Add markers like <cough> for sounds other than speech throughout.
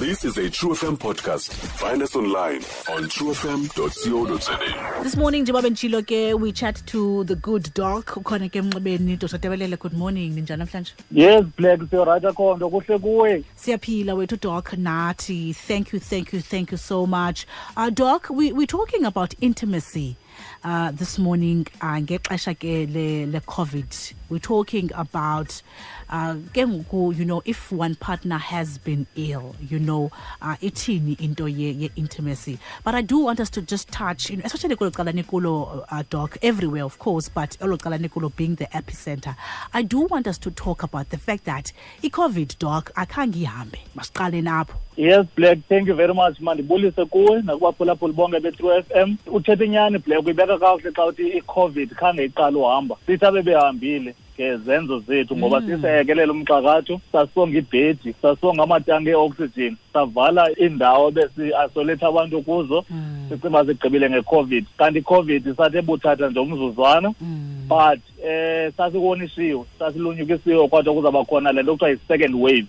This is a True FM podcast. Find us online on truefm.co.za. This morning njengoba benitshilo ke we chat to the good doc ukhona ke emnxebeni Dr. Good morning. Ninjani namhlanje? Yes black siyoright akhondo kuhle kuwe. Siyaphila wethu doc nathi. Thank you thank you thank you so much. Uh doc we we're talking about intimacy uh this morning uh ngexesha le le covid. We're talking about uh you know if one partner has been ill you know uh ithini into ye, ye intimacy. But i do want us to just touch you know especially kulo cala nikulo uh, doc everywhere of course but olo cala being the epicenter. I do want us to talk about the fact that i-covid doc akhange ihambe. Masiqale napho yes black thank you very much mandibulise kuwe nakubaphulaphula bonke be-true f m. Uthetha inyani black? Uyibeka kakuhle xa uthi i-covid khange iqala uhamba. Sithi abe behambile ngezenzo zethu ngoba siseyekelela umxakatho sasonga ibhedi sasonga amatanki e-oxygen savala iindawo besi-isolate abantu kuzo sicinga sigqibile ngecovid. Kanti icovid sathi ebuthatha nje umzuzwana but eh sasikonishiwe sasilunyukisiwe kodwa kuzawuba khona le nto kuthiwa yi-second wave.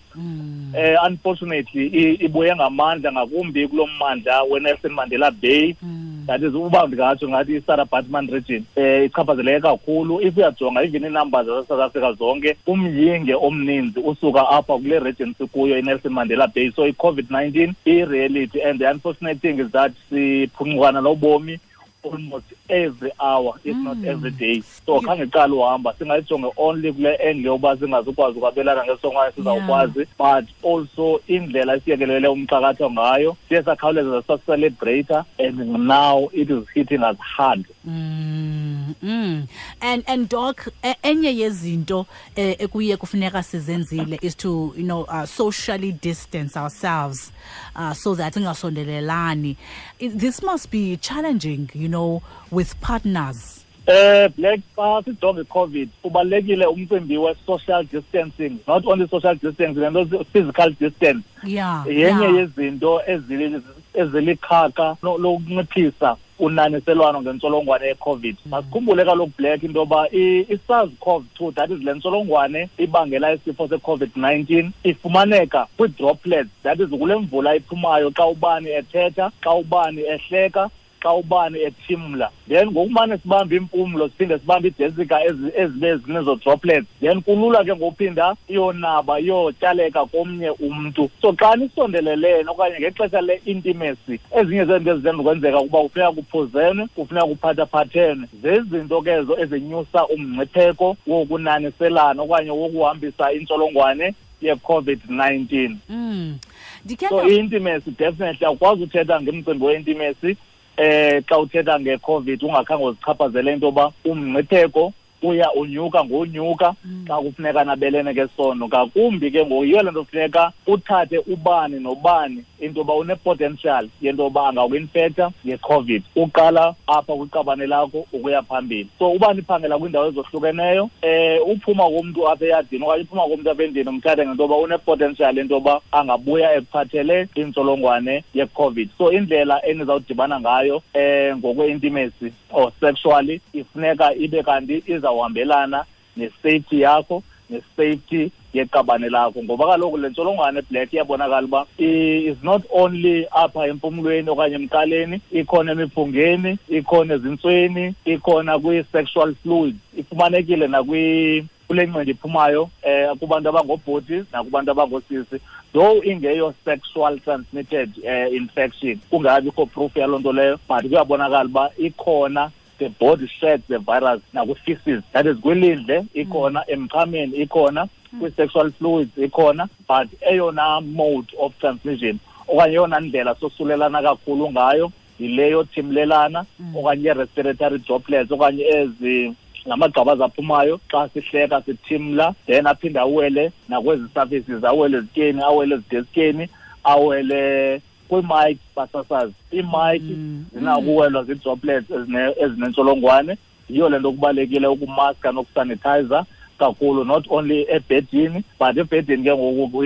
Eh unfortunately ibuye ngamandla ngakumbi kulo mmandla we-nelson mandela bay. That is uba ndingatsho ngathi i-sara batman region eh ichaphazeleke kakhulu. If uyajonga even iinumbers zasesouth africa zonke umyinge omninzi usuka apha kule region sikuyo i-nelson mandela bay. So i-covid-19 i-reality and the unfortunate thing is that siphuncukana nobomi almost every hour if mm. not every day. So khange qala uhamba singayijonge only kule angle yoba singazukwazi ukwabelana ngesongwane sizawukwazi but also indlela esiyekelele umxakatho ngayo siye sakhawuleza sasicelebrata and now it is hitting us hard. Mm, mm. and and doc enye yezinto ekuye kufuneka sizenzile is to you know uh, socially distance ourselves uh, so that singasondelelani. This must be challenging you know with partners? Eh black xa sijonge covid. Ubalekile umcimbi we-social distancing not only social distancing lento physical distance. Yeah yenye yeah. yezinto ezilikhaka lokunciphisa unaniselwano ngentsholongwane ye-covid. Masikhumbule kaloku black into yoba i-sars cov two that is le ntsholongwane ibangela isifo se-covid-19 ifumaneka kwii-droplets that is kule mvula iphumayo xa ubani ethetha xa ubani ehleka xa ubani ethimla. Then ngokumane sibambe impumlo siphinde sibambe idesika ezibe zinezo droplets. Then kulula ke ngophinda iyonaba iyotyaleka komnye umntu. So xa nisondelelene okanye ngexesha le-intimacy ezinye zezinto ezizenza kwenzeka ukuba kufuneka kuphuzenwe kufuneka kuphathaphathene. Zezinto ke ezo ezinyusa umngcipheko wokunaniselana okanye wokuhambisa intsholongwane ye-covid-19 mm. so i-intimacy definitely awukwazi uthetha ngemcimbi we-intimacy eh xa uthetha ngecovid ungakhange uzichaphazele into yoba umngcitheko uya unyuka ngonyuka xa mm. kufuneka nabelene ke sono ngakumbi ke ngoku yiyo le nto funeka uthathe ubani nobani into yoba une-potential yento yoba angakwinfektha ngecovid. Uqala apha kwiqabane lakho ukuya phambili. So uba niphangela kwiindawo ezohlukeneyo eh uphuma komntu apha eyadini okanye uphuma komntu apha endini umthathe ngento yoba une-potential into yoba angabuya ekuphathele intsholongwane yecovid. So indlela enizawudibana ngayo eh ngokwe-intimacy or sexually ifuneka ibe kanti izawuhambelana nesafety yakho nesafety yeqabane lakho ngoba kaloku le ntsholongwane black iyabonakala uba is not only apha empumlweni okanye emqaleni ikhona emiphungeni ikhona ezintsweni ikhona kwi-sexual fluids ifumanekile nakwi kule ncindi iphumayo um kubantu abangobhuti nakubantu abangoosisi. Though ingeyo sexual transmitted um infection kungabikho proof yaloo nto leyo but kuyabonakala uba ikhona the body sheds the virus nakwi-feces that is kwilindle ikhona emqhameni ikhona kwi-sexual fluids ikhona but eyona mode of transmission okanye eyona ndlela sosulelana kakhulu ngayo yile yothimlelana okanye i-respiratory droplets okanye ezi ngamagqabaza aphumayo. Xa sihleka sithimla then aphinde awele nakwezi surfaces awele ezityeni awele ezideskeni awele kwiimike basasazi. Iimike zinakuwelwa zii-droplets ezinentsholongwane. Yiyo le nto kubalulekile ukumaska nokusanitizer kakhulu not only ebhedini but ebhedini ke ngoku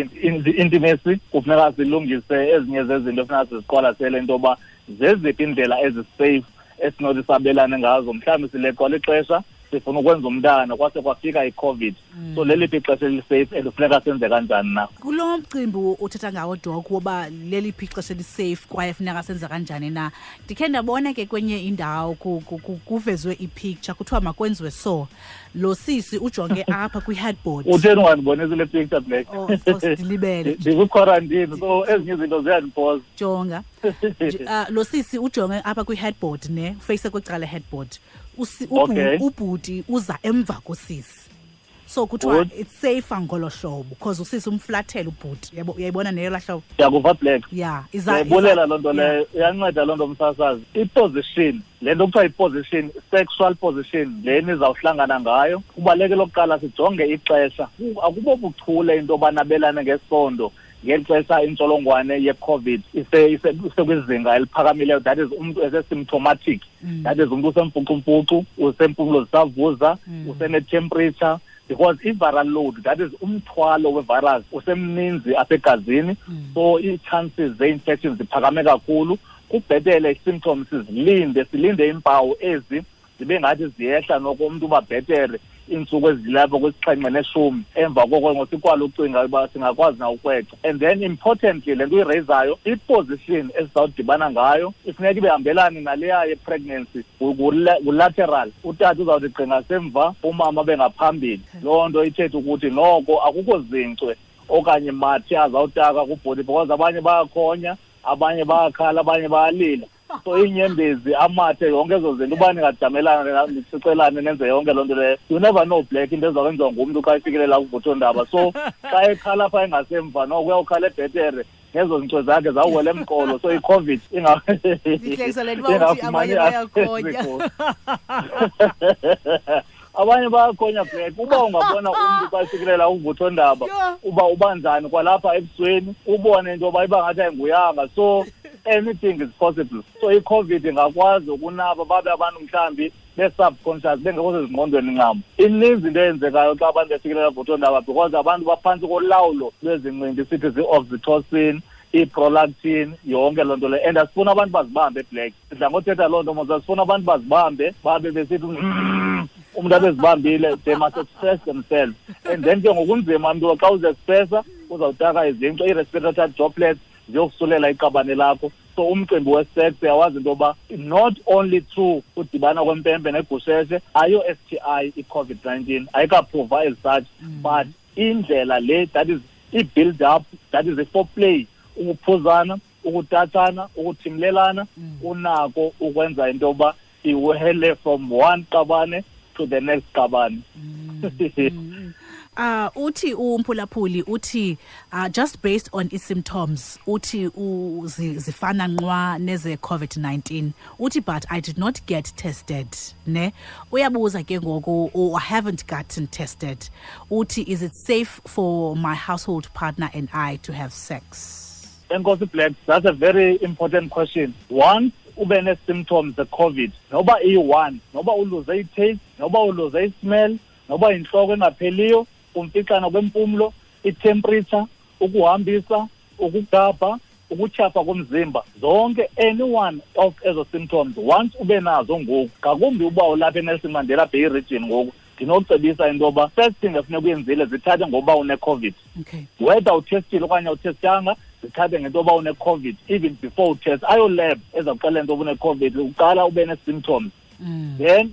intimacy kufuneka silungise ezinye zezinto efuneka siziqwalasele into yoba zeziphi iindlela ezisafe esinothi sabelane ngazo. Mhlawumbi sileqwa lixesha sifuna ukwenza umntana kwase kwafika i-covid. Mm. so leliphi ixesha elisafe and kufuneka senze kanjani na? Kulo mcimbi uthetha ngawo dok woba leliphi ixesha elisafe kwaye funeka senze kanjani na? Ndikhe ndabona ke kwenye indawo ku- ku- ku- kuvezwe ipicture kuthiwa makwenziwe so. Lo sisi ujonge <laughs> apha kwi-headboard. Utheni ungandibonisi le picture black. Oh, ndilibele. <laughs> ndikwiquarantine so ezinye izinto ziyandiphoza jonga. <laughs> Uh, lo sisi ujonge apha kwi-headboard ne ufeyise kwicala headboard Usi- Okay. ubhuti uza emva kosisi. So kuthiwa it's safer ngolo hlobo because usisi umflathele ubhuti uyayibona neyo laa hlobo? Ndiyakuva black. Ya ndiyayibulela loo nto leyo. Iyanceda loo nto msasazi. Iposition le nto kuthiwa yi-position sexual position leni izawuhlangana ngayo. Kubalulekile okuqala sijonge ixesha. Akubo buchule into yoba nabelane ngesondo ngeli xesha intsholongwane ye-covid ise- ise- isekwizinga eliphakamileyo that is umntu esesymptomatic Mm. that is umntu usemfucumfucu usempumlo zisavuza Mm. usenetemperature because i-viral load that is umthwalo we-virus usemninzi apha egazini Mm. so ii-chances ze-infection ziphakame kakhulu kubhetele i-symptoms sizilinde silinde iimpawu ezi zibe ngathi ziyehla noko umntu uba bhetere iintsuku ezilapha kwisixhenxe neshumi emva koko ngosikwala ucinga uba singakwazi na ukweca and then importantly le nto uyireyizayo i-position esizawudibana ngayo ifuneka ibehambelani naleya ye-pregnancy kulateral utata uzawuthi gqinga semva umama bengaphambili. Loo nto ithetha ukuthi noko akukho zincwe okanye mathi azawutaka kubhodi because abanye bayakhonya abanye bayakhala abanye bayalila. So iinyembezi amathe yonke ezo zinto uba ningajamelana nisicelane nenze yonke loo nto leyo you never know black into ezakwenziwa ngumntu xa ifikelela kuvuthondaba so <laughs> xa ekhala pha engasemva noko uyawukhala ebhetere nezo zincwe zakhe zawuwela emqolo so i-covid inga- Ndihlekiselele <laughs> uba uthi abanye ingafumani bayakhonya. access <laughs> kuyo. abanye bayakhonya black uba ungabona umntu xa ifikelela uvuthondaba Yeah. uba ubanjani kwalapha ebusweni ubone into yoba iba ngathi ayinguyanga so anything is possible. So i-covid ingakwazi ukunaba babe abantu mhlawumbi be-subconscious bengekho sezingqondweni ncam ininzi into eyenzekayo xa abantu befikelela kuvuthondaba because abantu baphantsi kolawulo lwezincindi sithi zii-oxytocin i-prolactin yonke loo nto leyo and asifuna abantu bazibambe eblack sidla ngothetha loo nto mos asifuna abantu bazibambe babe besithi "Mm." umntu abezibambile they must express themselves. And then ke ngokunzima mntu xa uzeexpressa uzawutaka izinto i-respiratory droplets ziyokusulela iqabane lakho. So umcimbi wesex uyawazi into yoba not only through udibana kwempempe negusheshe ayo S T I i-COVID-19 ayikaphuva as such mm. but indlela le that is i-build up that is i-foreplay ukuphuzana ukutathana ukuthimlelana mm. unako ukwenza into yoba iwele from one qabane to the next qabane mm. <laughs> uh uthi umphulaphuli uthi uh, just based on i-symptoms uthi u- zi- zifana nqwa neze covid-19 uthi but i did not get tested ne? Uyabuza ke ngoku or i haven't gotten tested. Uthi is it safe for my household partner and i to have sex? Enkosi black that's a very important question. Once ube nee-symptoms ze-covid noba iyi-one noba uluze i-taste noba uluze i-smell noba yintloko engapheliyo umfixana kwempumlo i-temperature ukuhambisa ukugabha ukutyhafa komzimba zonke any one of ezo symptoms once ube nazo ngoku ngakumbi uba ulapha enelson mandela bay region ngoku ndinokucebisa into yoba first thing efuneka uyenzile zithathe ngoba une-covid. Okay. Whether utestile okanye awutestanga zithathe ngento yoba une-covid even before utest ayolab ezawuxelela into yoba une-covid uqala ube nee-symptoms mm. then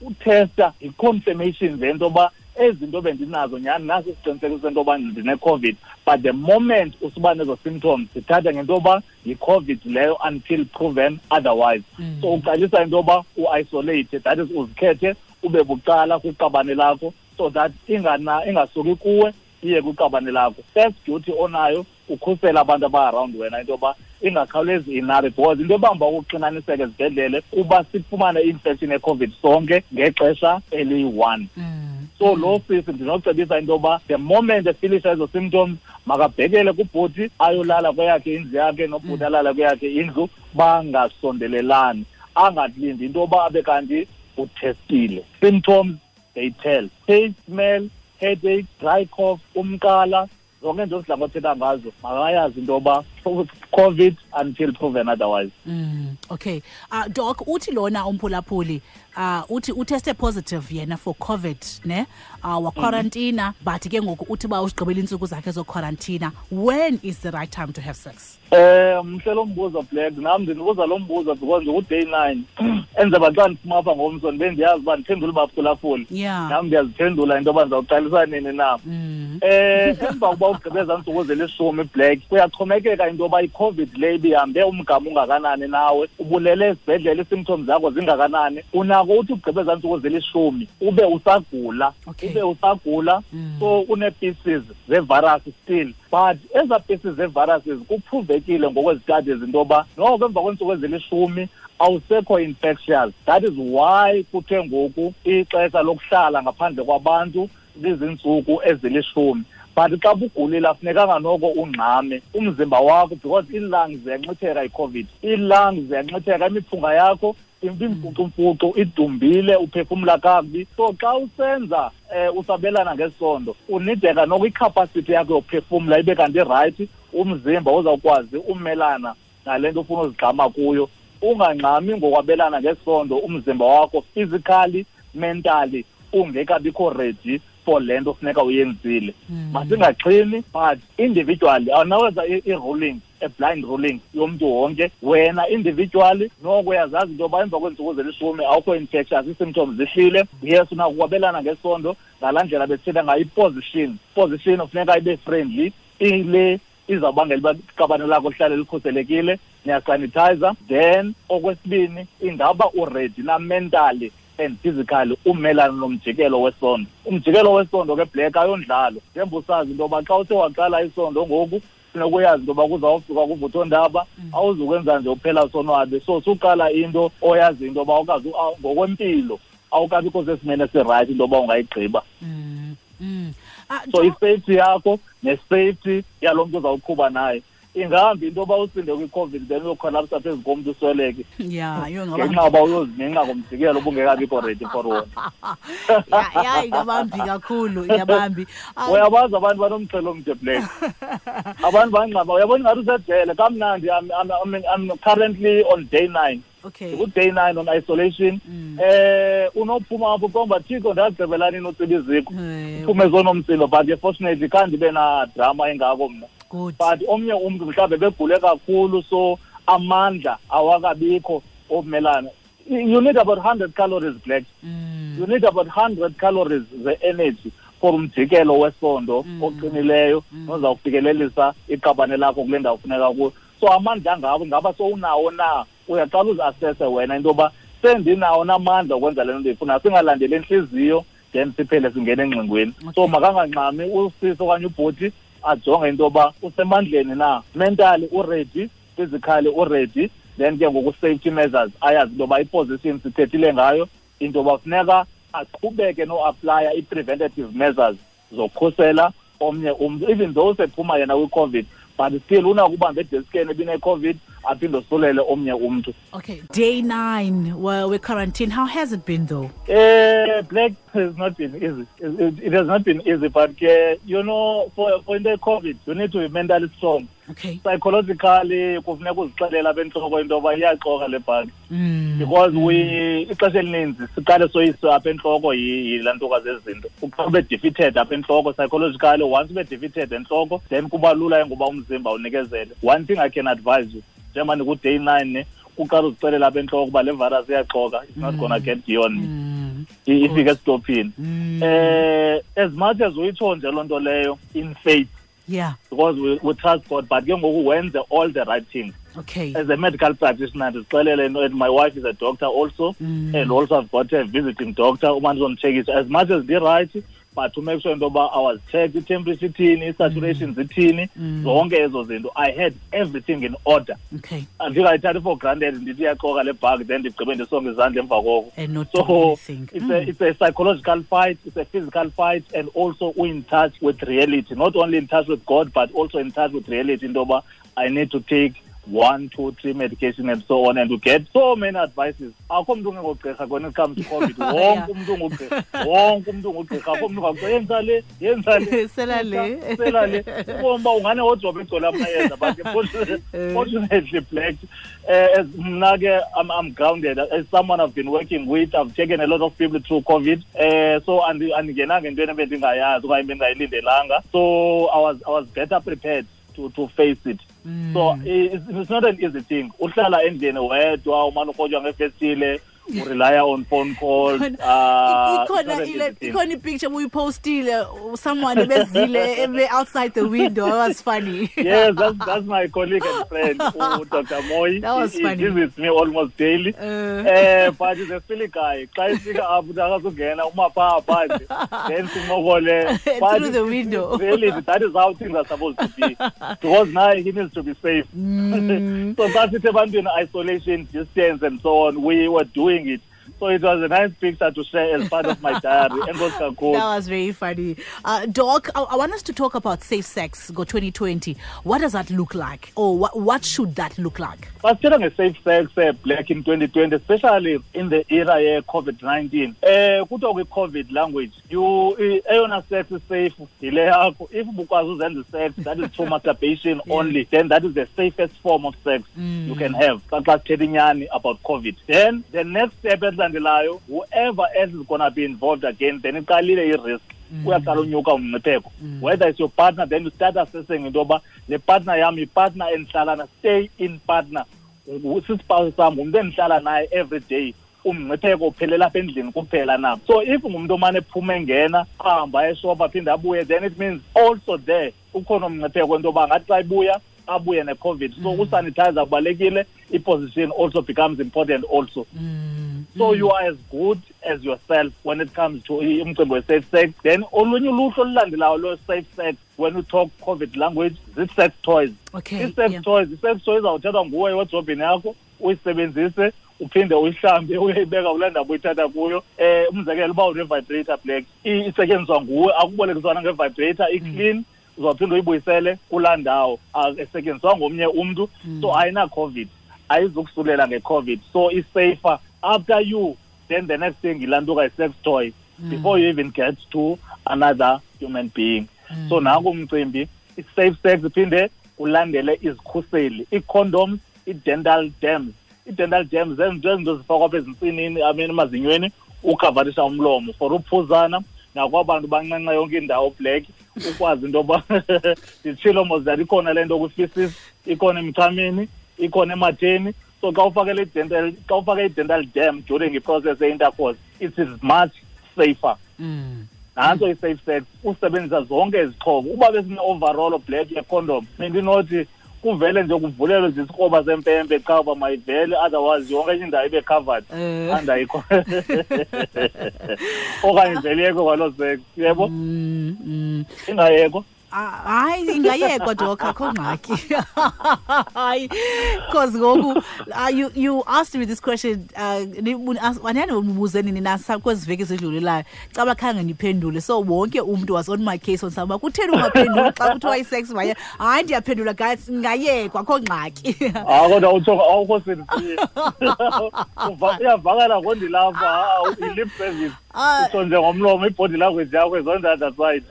utesta yi-confirmation zento yoba ezi zinto bendinazo nyhani nasi isiqinisekiso sento yoba ndine-covid but the moment usuba nezo symptoms zithathe ngento yoba yi-covid leyo until proven otherwise Mm. so uqalisa into yoba u-isolate that is uzikhethe ube bucala kwiqabane lakho so that ingana ingasuki kuwe iye kwiqabane lakho first duty onayo ukhusela abantu aba-around wena into yoba ingakhawulezi inabe because into ebamba ukuxinaniseka ezibhedlele kuba sifumane i-infection ye-covid sonke ngexesha eliyi-one Mm. So lo sisi ndinocebisa into yoba the moment efilisha ezo symptoms makabhekele kubhuti ayolala kweyakhe indlu yakhe nobhuti alala kweyakhe indlu bangasondelelani. Angalindi into yoba abe kanti utestile symptoms they tell. Taste smell headache dry cough umqala zonke nje zidla ngothetha ngazo makayazi into yoba covid until proven otherwise. Mm, okay. Uh doc uthi lona umphulaphuli uh uthi uteste positive yena for covid ne? Uh wa quarantine but ke ngoku uthi uba usigqibela iintsuku zakhe zo quarantine when is the right time to have sex? Um mhle lo mbuzo Black. Nami ndinibuza lo mbuzo because u-day 9 enze baxa ndiphuma apha ngomso ndibe ndiyazi uba ndiphendule ubaphulaphuli Yeah. nam ndiyaziphendula into yoba ndizawuqalisa nini na. Mm. Eh emva kuba ugqibeza ntsuku zelishumi black kuyaxhomekeka into yoba i-covid le ibihambe umgama ungakanani nawe ubulele esibhedlele ii-symptoms zakho zingakanani. Unako uthi ugqibeza ntsuku zelishumi ube usagula ube usagula Mm. so unee-pieces zevirus still. But ezaa pieces zeviruses kuphuvekile ngokwezitadies into yoba noko emva kweentsuku ezilishumi awusekho infectious. That is why kuthe ngoku ixesha lokuhlala ngaphandle kwabantu lizintsuku ezilishumi. But xa bugulile afunekanga noko ungxame. Umzimba wakho because ii-lungs ziyanxitheka i-covid. Ii-lungs ziyanxitheka imiphunga yakho imfucumfucu idumbile uphefumla kakubi. So xa usenza um usabelana ngesondo unideka noko ikhapasithi yakho yophefumla ibe kanti rayithi umzimba uzawukwazi umelana nale nto ufuna uzigqama kuyo. Ungangxami ngokwabelana ngesondo umzimba wakho physically mentally ungekabikho ready for le nto funeka uyenzile. Masingaxhini but individually awunaweza i-ruling a-blind ruling yomntu wonke wena individually noko uyazazi into yoba emva kweentsuku zelishumi awukho infectious ii-symptoms zihlile. Yes unako ukwabelana ngesondo ngalaa ndlela besithetha ngayo iposition position ufuneka ibe friendly ile izawubangela uba iqabane lakho lihlale likhuselekile niyasanitizer then okwesibini ingaba uredi na mentally and physically umelana nomjikelo wesondo. Umjikelo wesondo ke black ayondlalo njengoba usazi into yoba xa uthe waqala isondo ngoku funeka uyazi into yoba kuzawufika kuvuthondaba awuzukwenza nje uphela sonwabe. So suqala into oyazi into yoba awukazi aw- ngokwempilo awukabikho sesimene esirayithi into yoba ungayigqiba. Mm. Mm. Ah, so Doc- isafety yakho nesafety yalo mntu uzawuqhuba naye. Ingahambi into yoba usinde kwi-covid then uyokholapsa phezu komntu usweleke. Yeah yo ngenxa ngaba yoba uyoziminqa ngomjikelo ubungekabikho ready for wona. <laughs> Ya ya ingabambi kakhulu ingabambi Ah, <laughs> uyabazi abantu banomxhelo omde black <laughs> abantu bangxaba uyabona ingathi usejele kamnandi I'm, I'm, I'm, I'm currently on day nine. Okay. Ku-day nine on isolation. Mm. eh unophuma apho komba thixo ndagqibelani inotsiba iziko Eh, uphume zonomsindo but fortunately kandibe na drama engako mna. good but omnye umntu mhlawumbe begule kakhulu so amandla awakabikho omelana you need about 100 calories black. Mm. you need about 100 calories ze-energy for umjikelo wesondo Mm. oqinileyo nozawufikelelisa iqabane lakho kule ndawo funeka kuyo. So amandla angabo ngaba sowunawo na? Uyaqala uziasese wena into yoba sendinawo namandla okwenza le nto ndiyifunayo singalandeli entliziyo then siphele singena engxingweni so makangangxami usisi okanye ubhoti ajonge into yoba usemandleni na. Mentally uready physically uready then ke ngoku measures ayazi into yoba iposition sithethile ngayo. Into yoba funeka aqhubeke noaplya i-preventative measures zokhusela omnye umntu. Even though sephuma yena kwi-covid but still unakubamba edeskeni ebine-covid aphinde osulele omnye umntu. Okay day 9 well, we we quarantine how has it been though? Uh, black has not been easy. It, it, has not been easy, but uh, you know, for for in the COVID, you need to be mentally strong. okay. Psychologically, kufuneka uzixelela bentloko into yoba iyaxoka le bhaki mm. because we ixesha elininzi siqale soyiswe apha entloko yi- yilaa ntokazi ezinto. Ube defeated apha entloko psychologically once ube defeated entloko then kuba lula ke ngoba umzimba unikezele. One thing i can advise you njengoba ndiku-day nine kuqala uzixelela apha entloko uba le virus iyaxoka it's not gonna get beyond me Mm. ifike estophini. Mm. eh as much as uyitsho nje loo nto leyo in faith. Yeah. Because we, we trust god but ke ngoku wenze all the right things okay. As a medical practitioner ndizixelele no and my wife is a doctor also Mm. and also i've got a visiting doctor uma ndizonditshekisha as much as ndi-right but to make sure into yoba i was checked i-temperature ithini i-saturations ithini Mm. zonke ezo zinto. I had everything in order. Okay. Andingayithathi for granted ndithi iyaxoka le bhag then ndigqibe ndisonge izandla emva koko. And not do so it's Mm. a it's a psychological fight it's a physical fight and also in touch with reality. Not only in touch with god but also in touch with reality into yoba i need to take one two three medication and so on and you get so many advices. Akho mntu ungengogqirha when it comes to covid. <laughs> Wonke umntu ungugqirha wonke umntu ungugqirha akho mntu ungakuthi yenza le yenza le. <laughs> Sela le. sela le. Ubona uba ungane wodwa egcwele amayeza but <laughs> fortunately- Eh. black. Uh, as mna ke I'm, i'm grounded. As someone i've been working with i've taken a lot of people through covid. Uh, so andi- andingenanga entweni ebendingayazi okanye bendingayilindelanga so i was i was better prepared to, to face it. So it's, it's not an easy thing. Uhlala endlini wedwa umane urhotywa ngefestile urelya on phone calls uh, ikhona an ile- easy thing. ikhona ipicture ubuyipostile someone ebezile ebe outside the window that was funny yes, that's that's my colleague and friend, uh, Dr. Moy. That was he, funny. he visits me almost daily. Uh. Eh, but he's a silly guy. Xa efika apho akazungena uma phaa phandle <laughs> then sincokole. Through the window. Really, that is how things are supposed to be. <laughs> Because now he needs to be safe. Mm. <laughs> so xa sithi ebantwini isolation, distance and so on, we were doing it. So it was a nice picture to share as part of my diary. Enkosi kakhulu. That was very funny. Uh, Doc, I, I want us to talk about safe sex, Go 2020. What does that look like? Or what, what should that look like? basithetha nge-safe sex eh, black in 2020 especially in the era ye-covid-19 eh kuthiwa kwi-covid language you eyona sex safe yile yakho if bukwazi uzenza sex that is through masturbation <laughs> only then that is the safest form of sex you can have sithetha inyani about covid then the next step ezilandelayo whoever else is gonna be involved again then iqalile i-risk. Mm. Uyaqala unyuka umngcipheko mm. whether it's your partner then you start assessing into yoba le partner yam yipartner endihlala na stay in partner. Sisipawusi sam ngumntu endihlala naye every day umngcipheko uphelela apha endlini kuphela na? So if ngumntu omane ephuma engena ahamba eshop aphinde abuye then it means also there ukhona umngcipheko into yoba ngathi xa ibuya abuye ne-covid. So mm. usanitizer kubalulekile i-position also becomes important also so you are as good as yourself when it comes to i- umcimbi we-safe sex. Then olunye uluhlu olulandelayo lwe-safe sex when we talk covid language zii-sex toys. Okay, i-sex yeah. toys i-sex toys izawuthethwa nguwe ewedrobhini yakho uyisebenzise uphinde uyihlambe uyayibeka kule ndawo uyithatha kuyo. Um umzekelo uba une-vibrator black i- isetyenziswa nguwe akubolekiswana nge-vibrator iclean uzawuphinde uyibuyisele kulaa ndawo. Ah, esetyenziswa ngomnye umntu. So ayina-covid ayizukusulela nge-covid. So isafer after you then the next thing yilantuka yi-sex toy. Before you even get to another human being. So nanku umcimbi i-safe sex iphinde kulandele izikhuseli ii-condoms i-dental dams i-dental dams zezinto zinto zifakwa apha ezintsinini amen emazinyweni ukhavarisha umlomo. For uphuzana nakwabantu bancanca yonke indawo black ukwazi into yoba <laughs> nditshilo mos that ikhona le nto kwi-feces ikhona emchameni ikhona ematheni so xa ufakele i-dental xa ufake i-dental dam during iprocess ye-intercourse it is much safer. Nantso i-safe sex usebenzisa zonke izixhobo. Uba besine-overall black yecondom bendinothi kuvele nje kuvulelwe zisikroba sempempe qha uba mayivele otherwise yonke enye indawo ibe covered. Eh. andayikho <laughs> okanye ivele kwaloo sex yebo? Mm, mm. ingayekho. Ah, hayi ingayekwa dok akho ngxaki <laughs> hayi because ngoku uh, you, you asked me this question uh, wanani ubuze nini nakwezi kwezi veki ezidlulelayo caba khange ndiphendule so wonke umntu was on my case on uba kutheni ungaphenduli xa kuthiwa i-sex maye hayi ndiyaphendula guys ingayekwa akho ngxaki. Kodwa utsho awukho ngondilapha i-lip service. Ah. utsho nje ngomlomo language yakho other side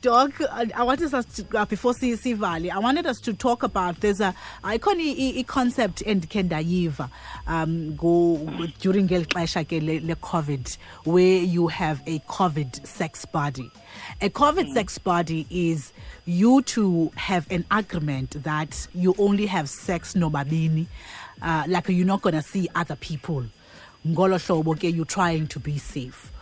Doc, I, I wanted us to, uh, before CC Valley, I wanted us to talk about there's a icon i concept endikhe ndayiva um go during ngeli xesha ke le, le COVID where you have a COVID sex body. A COVID sex body is you to have an agreement that you only have sex nobabini, uh, like you're not gonna see other people. Ngolo hlobo ke you're trying to be safe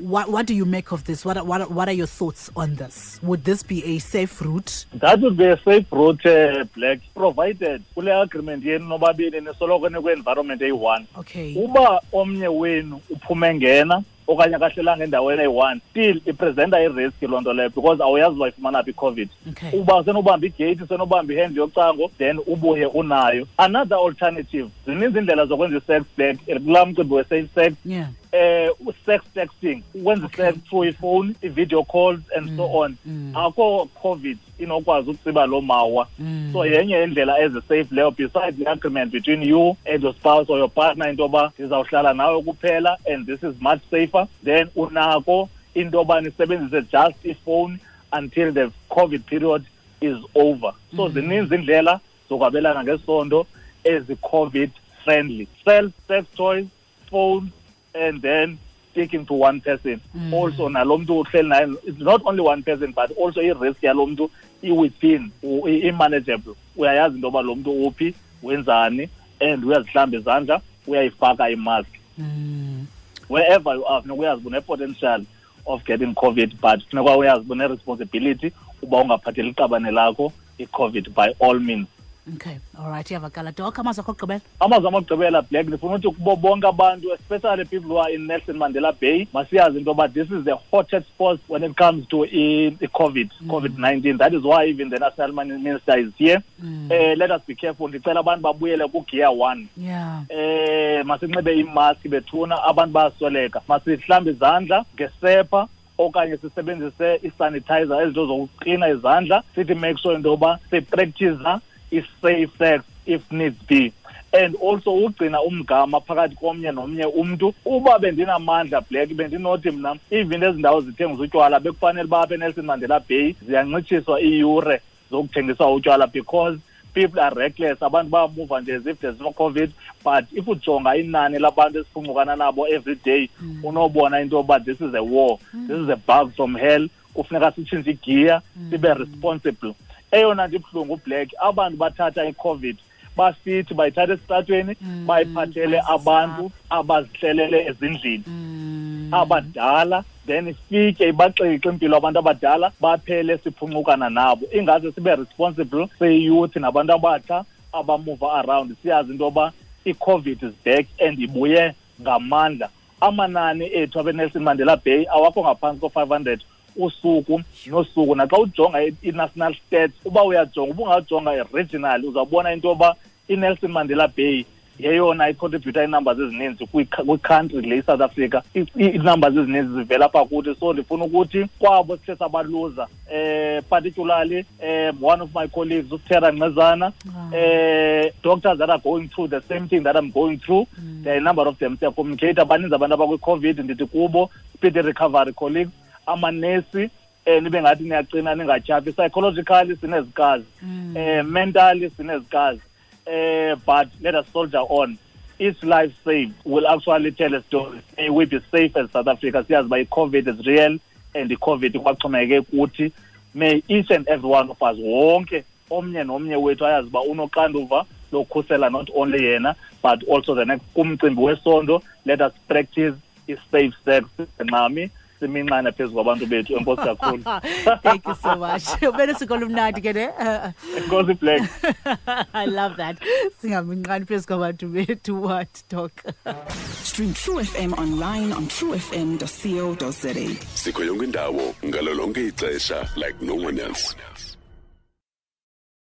what what do you make of this? What what are- what are your thoughts on this? Would this be a safe route? that would be a safe route uh, black provided kule agreement yenu nobabini nisoloko nikwi-environment eyi-one Okay. uba omnye wenu uphume ngena okanye akahlelanga endaweni eyi-one still ipresenta iriski loo nto leyo because awuyazi uba ifumana phi i-covid uba senobamba igeyiti senobamba ihand yocango then ubuye unayo another alternative zininzi iindlela zokwenza i-sex black kulaa mcimbi we-safe sex Eh sex texting wenza sex through ifone i-video calls and so mm, on. Mm. akho covid inokwazi ukutsiba loo mawa. Mm. So yenye indlela ezisafe leyo besides the agreement between you and your spouse or your partner into yoba ndizawuhlala nawe kuphela and this is much safer then unako into yoba nisebenzise just ifone until the covid period is over. So zininzi indlela zokwabelana ngesondo ezi-covid friendly self sex toys phones and then sticking to one person. Hmm. Also nalo mntu uhleli naye it's not only one person but also i-risk yalo mntu i-within i-manageable. Uyayazi into yoba lo mntu uphi wenzani and uyazihlamba izandla uyayifaka imask. Hmm. Wherever you are funeka uyazi une-potential of getting covid but funeka uyazi une-responsibility uba ungaphatheli iqabane lakho i-covid by all means okay all right iyavakala dok amazwi akho okugqibela amazwi amagqibela black ndifuna ukuthi kubo bonke abantu especially people who are in nelson mandela bay masiyazi into yoba this is the hottest spot when it comes to i-covid covid-19 that is why even the national minister is here. Eh let us be careful. Ndicela abantu babuyele kugear one. Yeah. Eh masinxibe imaski bethuna abantu bayasweleka masihlambe izandla ngesepha okanye sisebenzise isanitizer ezinto zokuqina izandla. Sithi make sure into yoba sipractiza i-safe sex if needs be. And also ugcina umgama phakathi komnye nomnye umntu uba bendinamandla black bendinothi mna even ezi ndawo zithengisa utywala bekufanele uba apha enelson mandela bay ziyancitshiswa iiyure zokuthengisa utywala because people are reckless. Abantu bayamuva nje as if there's no covid but if ujonga inani labantu esiphungukana nabo every day unobona into yoba this is a war. This is a bug from hell. Kufuneka sitshintshe igiya sibe responsible eyona nto ibuhlungu black abantu bathatha i-covid basithi bayithatha esitratweni bayiphathele abantu abazihlelele ezindlini. Abadala then ifike ibaxixe impilo abantu abadala baphele siphunqukana nabo. Ingaze sibe responsible seyouth nabantu abatsha abamuva around. Siyazi into yoba i-covid is back and ibuye ngamandla. Amanani ethu abenelson mandela bay awakho ngaphantsi ko-five hundred usuku nosuku naxa ujonga i-national stats uba uyajonga uba ungajonga i-regional uzawubona into yoba i-nelson mandela bay yeyona icontributa iinumbers ezininzi kwi- kwicountry le isouth africa. Iinumbers ezininzi zivela apha kuthi so ndifuna ukuthi kwabo sithe sabaluza um particularly um one of my colleagues utera ncezana um doctors that are going through the same thing that i'm going through there are a number of them siyacommunicate baninzi abantu abakwi-covid ndithi kubo speedy recovery colleagues amanesi um nibe ngathi niyacina ningatyhafi psychologically sinezikazi um mentally sinezikazi um but let us soldier on. Each life saved will actually tell a story. May we be safe as south africa? Siyazi uba i-covid is real and i-covid kwaxhomekeke kuthi may each and every one of us wonke omnye nomnye wethu ayazi uba unoxanduva lokukhusela not only yena but also the next kumcimbi wesondo. Let us practice i-safe sex nxami siminxane phezu kwabantu bethu enkosi kakhulu. <laughs> Thank you so much. Ube nesiko lumnandi ke ne? Enkosi black. <laughs> I love that. Singaminqani phezu kwabantu bethu what doc Stream True FM online on truefm.co.za. sikho yonke indawo ngalo lonke ixesha like no one else